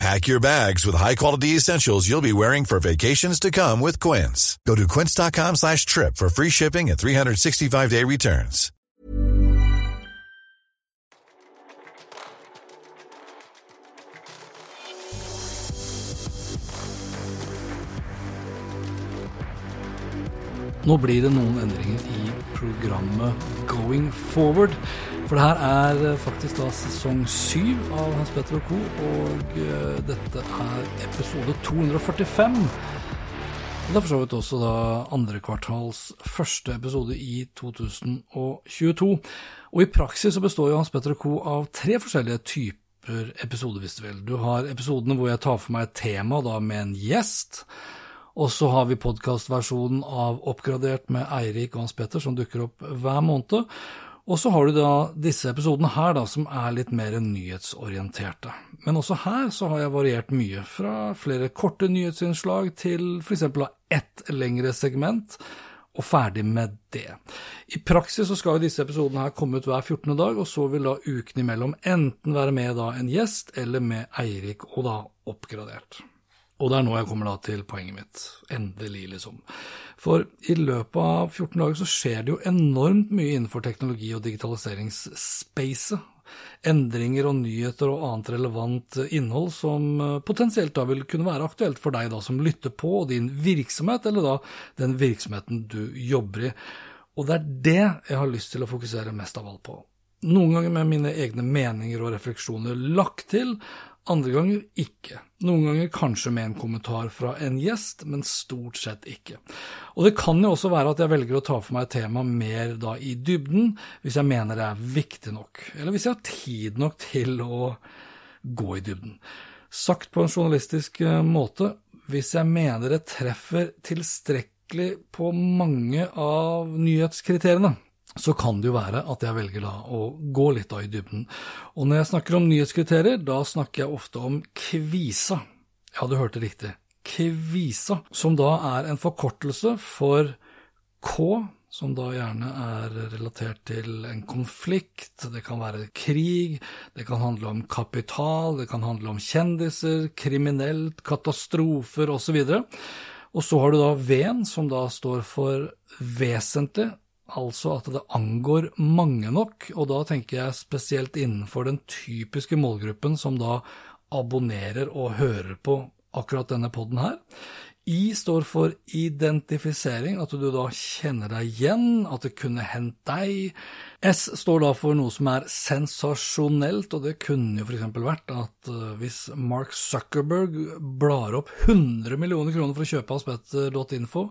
Pack your bags with high-quality essentials you'll be wearing for vacations to come with Quince. Go to quince.com slash trip for free shipping and 365-day returns. Nå blir det noen endringer i programmet Going Forward. For det her er eh, faktisk da sesong syv av Hans Petter og co., og eh, dette er episode 245. Og Det er for så vidt også da andre kvartals første episode i 2022. Og i praksis så består jo Hans Petter og co. av tre forskjellige typer episoder, hvis du vil. Du har episodene hvor jeg tar for meg et tema da med en gjest. Og så har vi podkastversjonen av Oppgradert med Eirik og Hans Petter, som dukker opp hver måned. Og så har du da disse episodene her, da, som er litt mer nyhetsorienterte. Men også her så har jeg variert mye, fra flere korte nyhetsinnslag til f.eks. ett lengre segment, og ferdig med det. I praksis så skal jo disse episodene her komme ut hver 14. dag, og så vil da ukene imellom enten være med da en gjest, eller med Eirik og da oppgradert. Og det er nå jeg kommer da til poenget mitt. Endelig, liksom. For i løpet av 14 dager så skjer det jo enormt mye innenfor teknologi- og digitaliseringsspacet. Endringer og nyheter og annet relevant innhold som eh, potensielt da vil kunne være aktuelt for deg da som lytter på, og din virksomhet, eller da den virksomheten du jobber i. Og det er det jeg har lyst til å fokusere mest av alt på. Noen ganger med mine egne meninger og refleksjoner lagt til, andre ganger ikke. Noen ganger kanskje med en kommentar fra en gjest, men stort sett ikke. Og det kan jo også være at jeg velger å ta for meg et tema mer da i dybden, hvis jeg mener det er viktig nok, eller hvis jeg har tid nok til å gå i dybden. Sagt på en journalistisk eh, måte, hvis jeg mener det treffer tilstrekkelig på mange av nyhetskriteriene, så kan det jo være at jeg velger da å gå litt da i dybden. Og når jeg snakker om nyhetskriterier, da snakker jeg ofte om kvisa. Ja, du hørte riktig. Kvisa, som da er en forkortelse for K, som da gjerne er relatert til en konflikt, det kan være krig, det kan handle om kapital, det kan handle om kjendiser, kriminelt, katastrofer osv. Og så har du da V-en, som da står for vesentlig, Altså at det angår mange nok, og da tenker jeg spesielt innenfor den typiske målgruppen som da abonnerer og hører på akkurat denne poden her. I står for identifisering, at du da kjenner deg igjen, at det kunne hendt deg. S står da for noe som er sensasjonelt, og det kunne jo f.eks. vært at eh, hvis Mark Zuckerberg blar opp 100 millioner kroner for å kjøpe aspetter.info,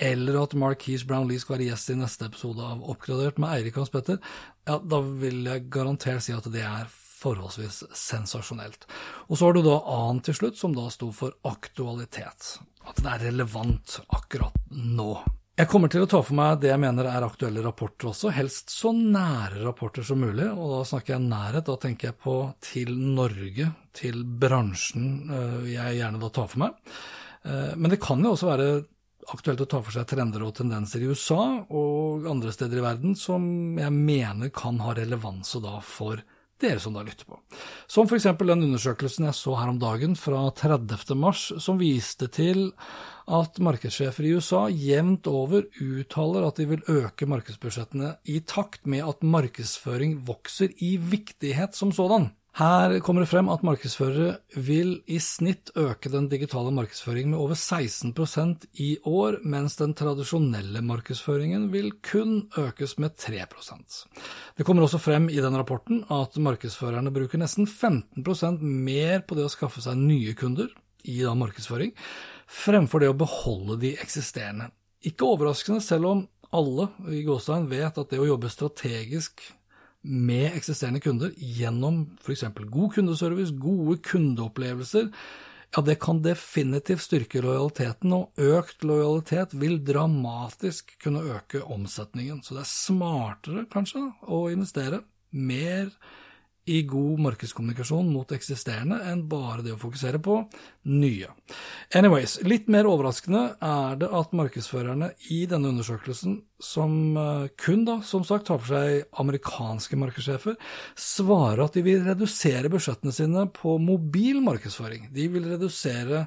eller at Marquise Brownlee skal være gjest i neste episode av Oppgradert med Eirik Hans Petter, ja, da vil jeg garantert si at det er forholdsvis sensasjonelt. Og så har du da A-en til slutt, som da sto for aktualitet. At det er relevant akkurat nå. Jeg kommer til å ta for meg det jeg mener er aktuelle rapporter også, helst så nære rapporter som mulig. Og da snakker jeg nærhet, da tenker jeg på til Norge, til bransjen eh, jeg gjerne da tar for meg. Eh, men det kan jo også være aktuelt å ta for seg trender og tendenser i USA og andre steder i verden som jeg mener kan ha relevans da for dere som da lytter på. Som f.eks. den undersøkelsen jeg så her om dagen fra 30. mars, som viste til at markedssjefer i USA jevnt over uttaler at de vil øke markedsbudsjettene i takt med at markedsføring vokser i viktighet som sådan. Her kommer det frem at markedsførere vil i snitt øke den digitale markedsføringen med over 16% i år, mens den tradisjonelle markedsføringen vil kun økes med 3% Det kommer også frem i den rapporten at markedsførerne bruker nesten 15% mer på det å skaffe seg nye kunder i markedsføring, fremfor det å beholde de eksisterende. Ikke overraskende, selv om alle i Gåstein vet at det å jobbe strategisk med eksisterende kunder gjennom f.eks. god kundeservice, gode kundeopplevelser, ja, det kan definitivt styrke lojaliteten, og økt lojalitet vil dramatisk kunne øke omsetningen. Så det er smartere, kanskje, å investere mer i god markedskommunikasjon mot eksisterende enn bare det å fokusere på nye. Anyways, litt mer overraskende er det at markedsførerne i denne undersøkelsen, som eh, kun da, som sagt, tar for seg amerikanske markedssjefer, svarer at de vil redusere budsjettene sine på mobil markedsføring. De vil redusere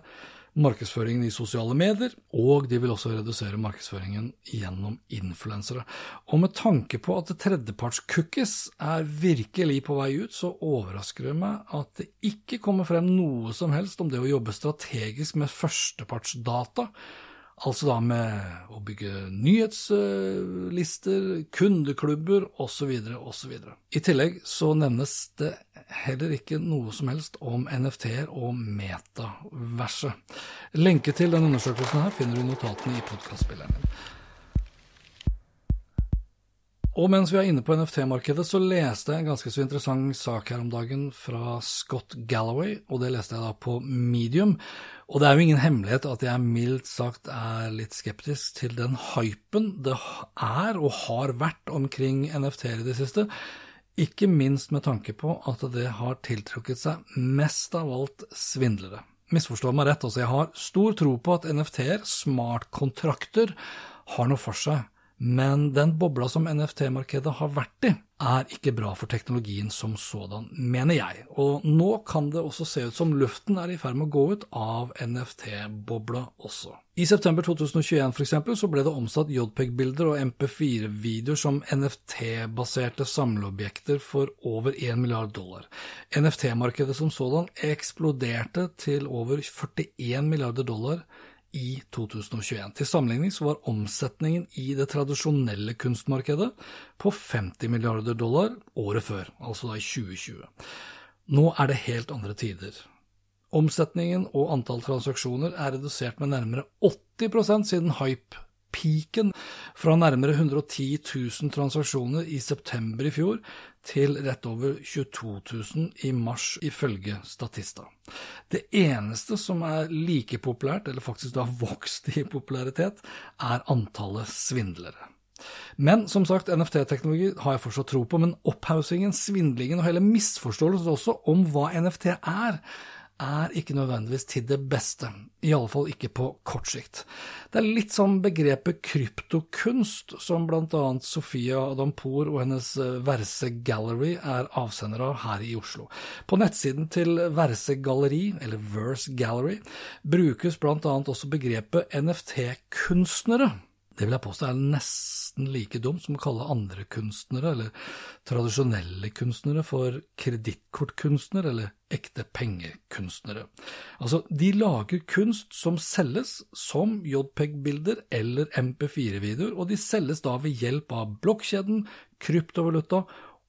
markedsføringen i sosiale medier, og de vil også redusere markedsføringen gjennom influensere. Og med tanke på at tredjeparts-cookies er virkelig på vei ut, så overrasker det meg at det ikke kommer frem noe som helst om det å jobbe strategisk med førstepartsdata Altså da med å bygge nyhetslister, kundeklubber osv. osv. I tillegg så nevnes det heller ikke noe som helst om NFT-er og metaverset. Lenke til denne undersøkelsen her finner du i notatene i podkastspilleren din. Og mens vi er inne på NFT-markedet, så leste jeg en ganske så interessant sak her om dagen fra Scott Galloway, og det leste jeg da på Medium. Og det er jo ingen hemmelighet at jeg mildt sagt er litt skeptisk til den hypen det er og har vært omkring NFT-er i det siste. Ikke minst med tanke på at det har tiltrukket seg mest av alt svindlere. Misforstå meg rett, altså jeg har stor tro på at NFT-er, smartkontrakter, har noe for seg. Men den bobla som NFT-markedet har vært i, er ikke bra for teknologien som sådan, mener jeg. Og nå kan det også se ut som luften er i ferd med å gå ut av NFT-bobla også. I september 2021 for eksempel, så ble det omsatt JPEG-bilder og MP4-videoer som NFT-baserte samleobjekter for over 1 milliard dollar. NFT-markedet som sådan eksploderte til over 41 milliarder dollar i 2021. Til sammenligning så var omsetningen i det tradisjonelle kunstmarkedet på 50 milliarder dollar året før, altså da i 2020. Nå er det helt andre tider. Omsetningen og antall transaksjoner er redusert med nærmere 80% siden hype peaken fra nærmere 110 000 transaksjoner i september i fjor til rett over 22 000 i mars, ifølge Statista. Det eneste som er like populært, eller faktisk har vokst i popularitet, er antallet svindlere. Men som sagt, NFT-teknologi har jeg fortsatt tro på, men opphaussingen, svindlingen og hele misforståelsen også om hva NFT er, er ikke nødvendigvis til det beste, i alle fall ikke på kort sikt. Det er litt som begrepet kryptokunst, som blant annet Sofia Adampour og hennes Verse Gallery er avsender av her i Oslo. På nettsiden til Verse Galleri, eller Verse Gallery, brukes blant annet også begrepet NFT-kunstnere. Det vil jeg påstå er nesten like dumt som å kalle andre kunstnere, eller tradisjonelle kunstnere, for kredittkortkunstnere eller ekte pengekunstnere. Altså, de lager kunst som selges som JPEG-bilder eller MP4-videoer, og de selges da ved hjelp av blokkjeden, kryptovaluta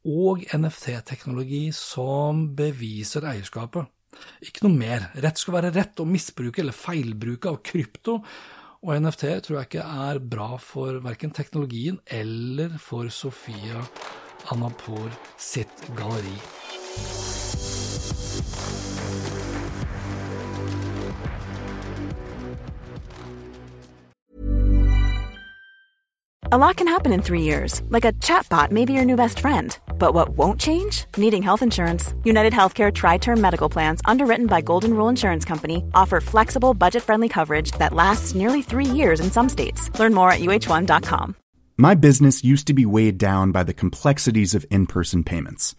og NFT-teknologi som beviser eierskapet. Ikke noe mer. Rett skal være rett, og misbruke eller feilbruke av krypto og NFT tror jeg ikke er bra for verken teknologien eller for Sofia sitt galleri. A lot can happen in three years, like a chatbot may be your new best friend. But what won't change? Needing health insurance. United Healthcare Tri Term Medical Plans, underwritten by Golden Rule Insurance Company, offer flexible, budget friendly coverage that lasts nearly three years in some states. Learn more at uh1.com. My business used to be weighed down by the complexities of in person payments.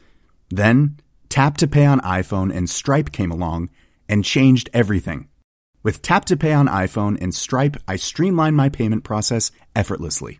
Then, Tap to Pay on iPhone and Stripe came along and changed everything. With Tap to Pay on iPhone and Stripe, I streamlined my payment process effortlessly.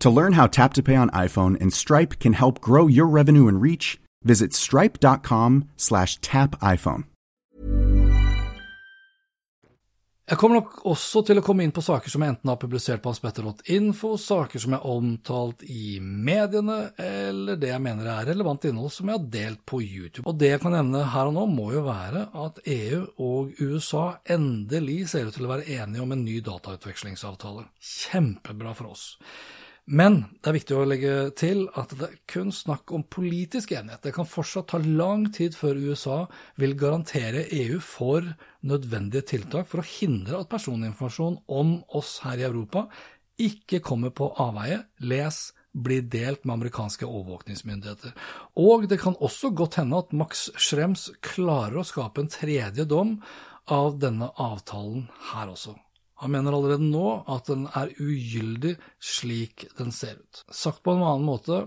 To learn how Tap to Pay on iPhone and Stripe can help grow your revenue and reach, visit stripe.com slash tap iPhone. Jeg kommer nok også til å komme inn på saker som jeg enten har publisert på hanspetter.info, saker som er omtalt i mediene, eller det jeg mener er relevant innhold som jeg har delt på YouTube. Og det jeg kan nevne her og nå, må jo være at EU og USA endelig ser ut til å være enige om en ny datautvekslingsavtale. Kjempebra for oss. Men det er viktig å legge til at det er kun snakk om politisk enighet. Det kan fortsatt ta lang tid før USA vil garantere EU for nødvendige tiltak for å hindre at personinformasjon om oss her i Europa ikke kommer på avveie, les, blir delt med amerikanske overvåkningsmyndigheter. Og det kan også godt hende at Max Schrems klarer å skape en tredje dom av denne avtalen her også. Han mener allerede nå at den er ugyldig slik den ser ut. Sagt på en annen måte,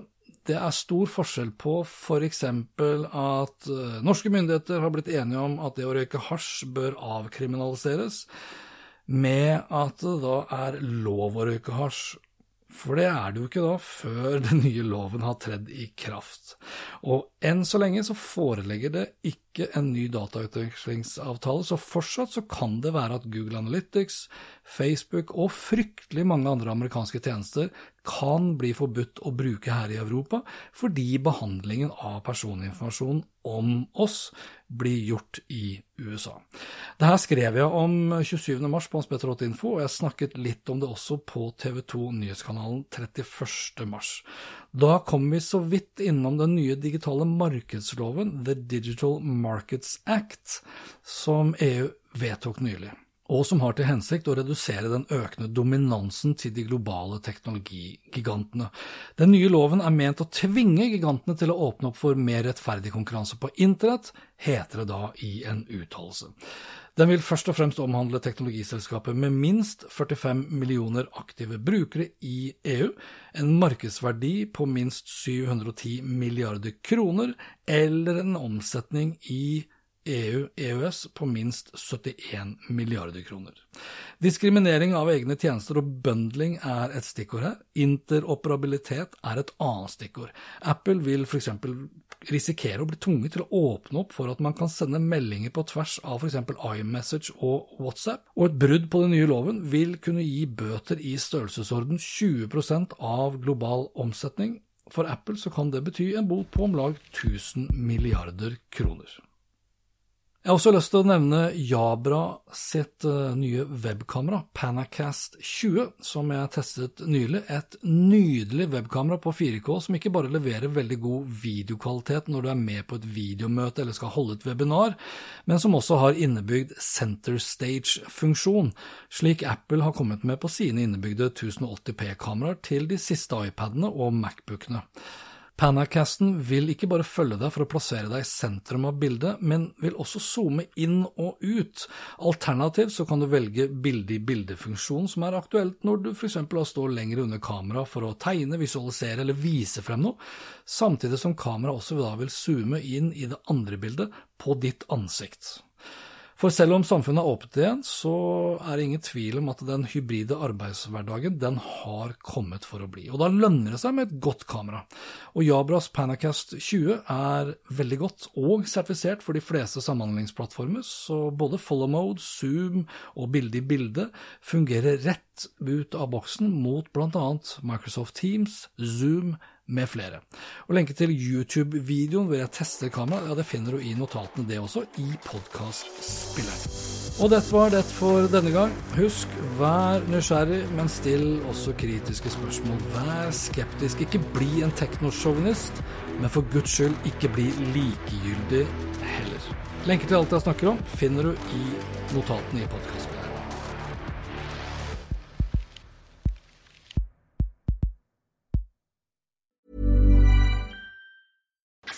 det er stor forskjell på f.eks. at eh, norske myndigheter har blitt enige om at det å røyke hasj bør avkriminaliseres, med at det da er lov å røyke hasj for det er det jo ikke da før den nye loven har tredd i kraft. Og enn så lenge så foreligger det ikke en ny datautvekslingsavtale, så fortsatt så kan det være at Google Analytics, Facebook og fryktelig mange andre amerikanske tjenester kan bli forbudt å bruke her i Europa, fordi behandlingen av personinformasjon om oss blir gjort i USA. Det her skrev jeg om 27.3 på Anspetter.info, og jeg snakket litt om det også på TV 2 Nyhetskanalen 31.3. Da kom vi så vidt innom den nye digitale markedsloven, The Digital Markets Act, som EU vedtok nylig og som har til hensikt å redusere den økende dominansen til de globale teknologigigantene. Den nye loven er ment å tvinge gigantene til å åpne opp for mer rettferdig konkurranse på internett, heter det da i en uttalelse. Den vil først og fremst omhandle teknologiselskaper med minst 45 millioner aktive brukere i EU, en markedsverdi på minst 710 milliarder kroner, eller en omsetning i EU-EØS på minst 71 milliarder kroner. Diskriminering av egne tjenester og bundling er et stikkord her. Interoperabilitet er et annet stikkord. Apple vil f.eks. risikere å bli tvunget til å åpne opp for at man kan sende meldinger på tvers av f.eks. iMessage og WhatsApp, og et brudd på den nye loven vil kunne gi bøter i størrelsesorden 20% av global omsetning. For Apple så kan det bety en bot på om lag 1000 milliarder kroner. Jeg har også lyst til å nevne Jabra sitt uh, nye webkamera, Panacast 20, som jeg testet nylig. Et nydelig webkamera på 4K som ikke bare leverer veldig god videokvalitet når du er med på et videomøte eller skal holde et webinar, men som også har innebygd center stage-funksjon, slik Apple har kommet med på sine innebygde 1080p-kameraer til de siste iPadene og Macbookene. Panacasten vil ikke bare følge deg for å plassere deg i sentrum av bildet, men vil også zoome inn og ut. Alternativt så kan du velge bilde-i-bilde-funksjonen som er aktuelt når du f.eks. står lenger under kamera for å tegne, visualisere eller vise frem noe, samtidig som kameraet også da vil zoome inn i det andre bildet på ditt ansikt. For selv om samfunnet er åpent igjen, så er det ingen tvil om at den hybride arbeidshverdagen den har kommet for å bli. Og da lønner det seg med et godt kamera. Og Jabras Panacast 20 er veldig godt og sertifisert for de fleste samhandlingsplattformer, så både follow mode, zoom og bilde i bilde fungerer rett ut av boksen mot bl.a. Microsoft Teams, Zoom, med flere. Og Lenke til YouTube-videoen hvor jeg tester kamera, ja, det finner du i notatene det også, i podkastspilleren. Og dette var det for denne gang. Husk, vær nysgjerrig, men still også kritiske spørsmål. Vær skeptisk, ikke bli en teknosjåvinist, men for guds skyld ikke bli likegyldig heller. Lenker til alt jeg snakker om, finner du i notatene i podkasten.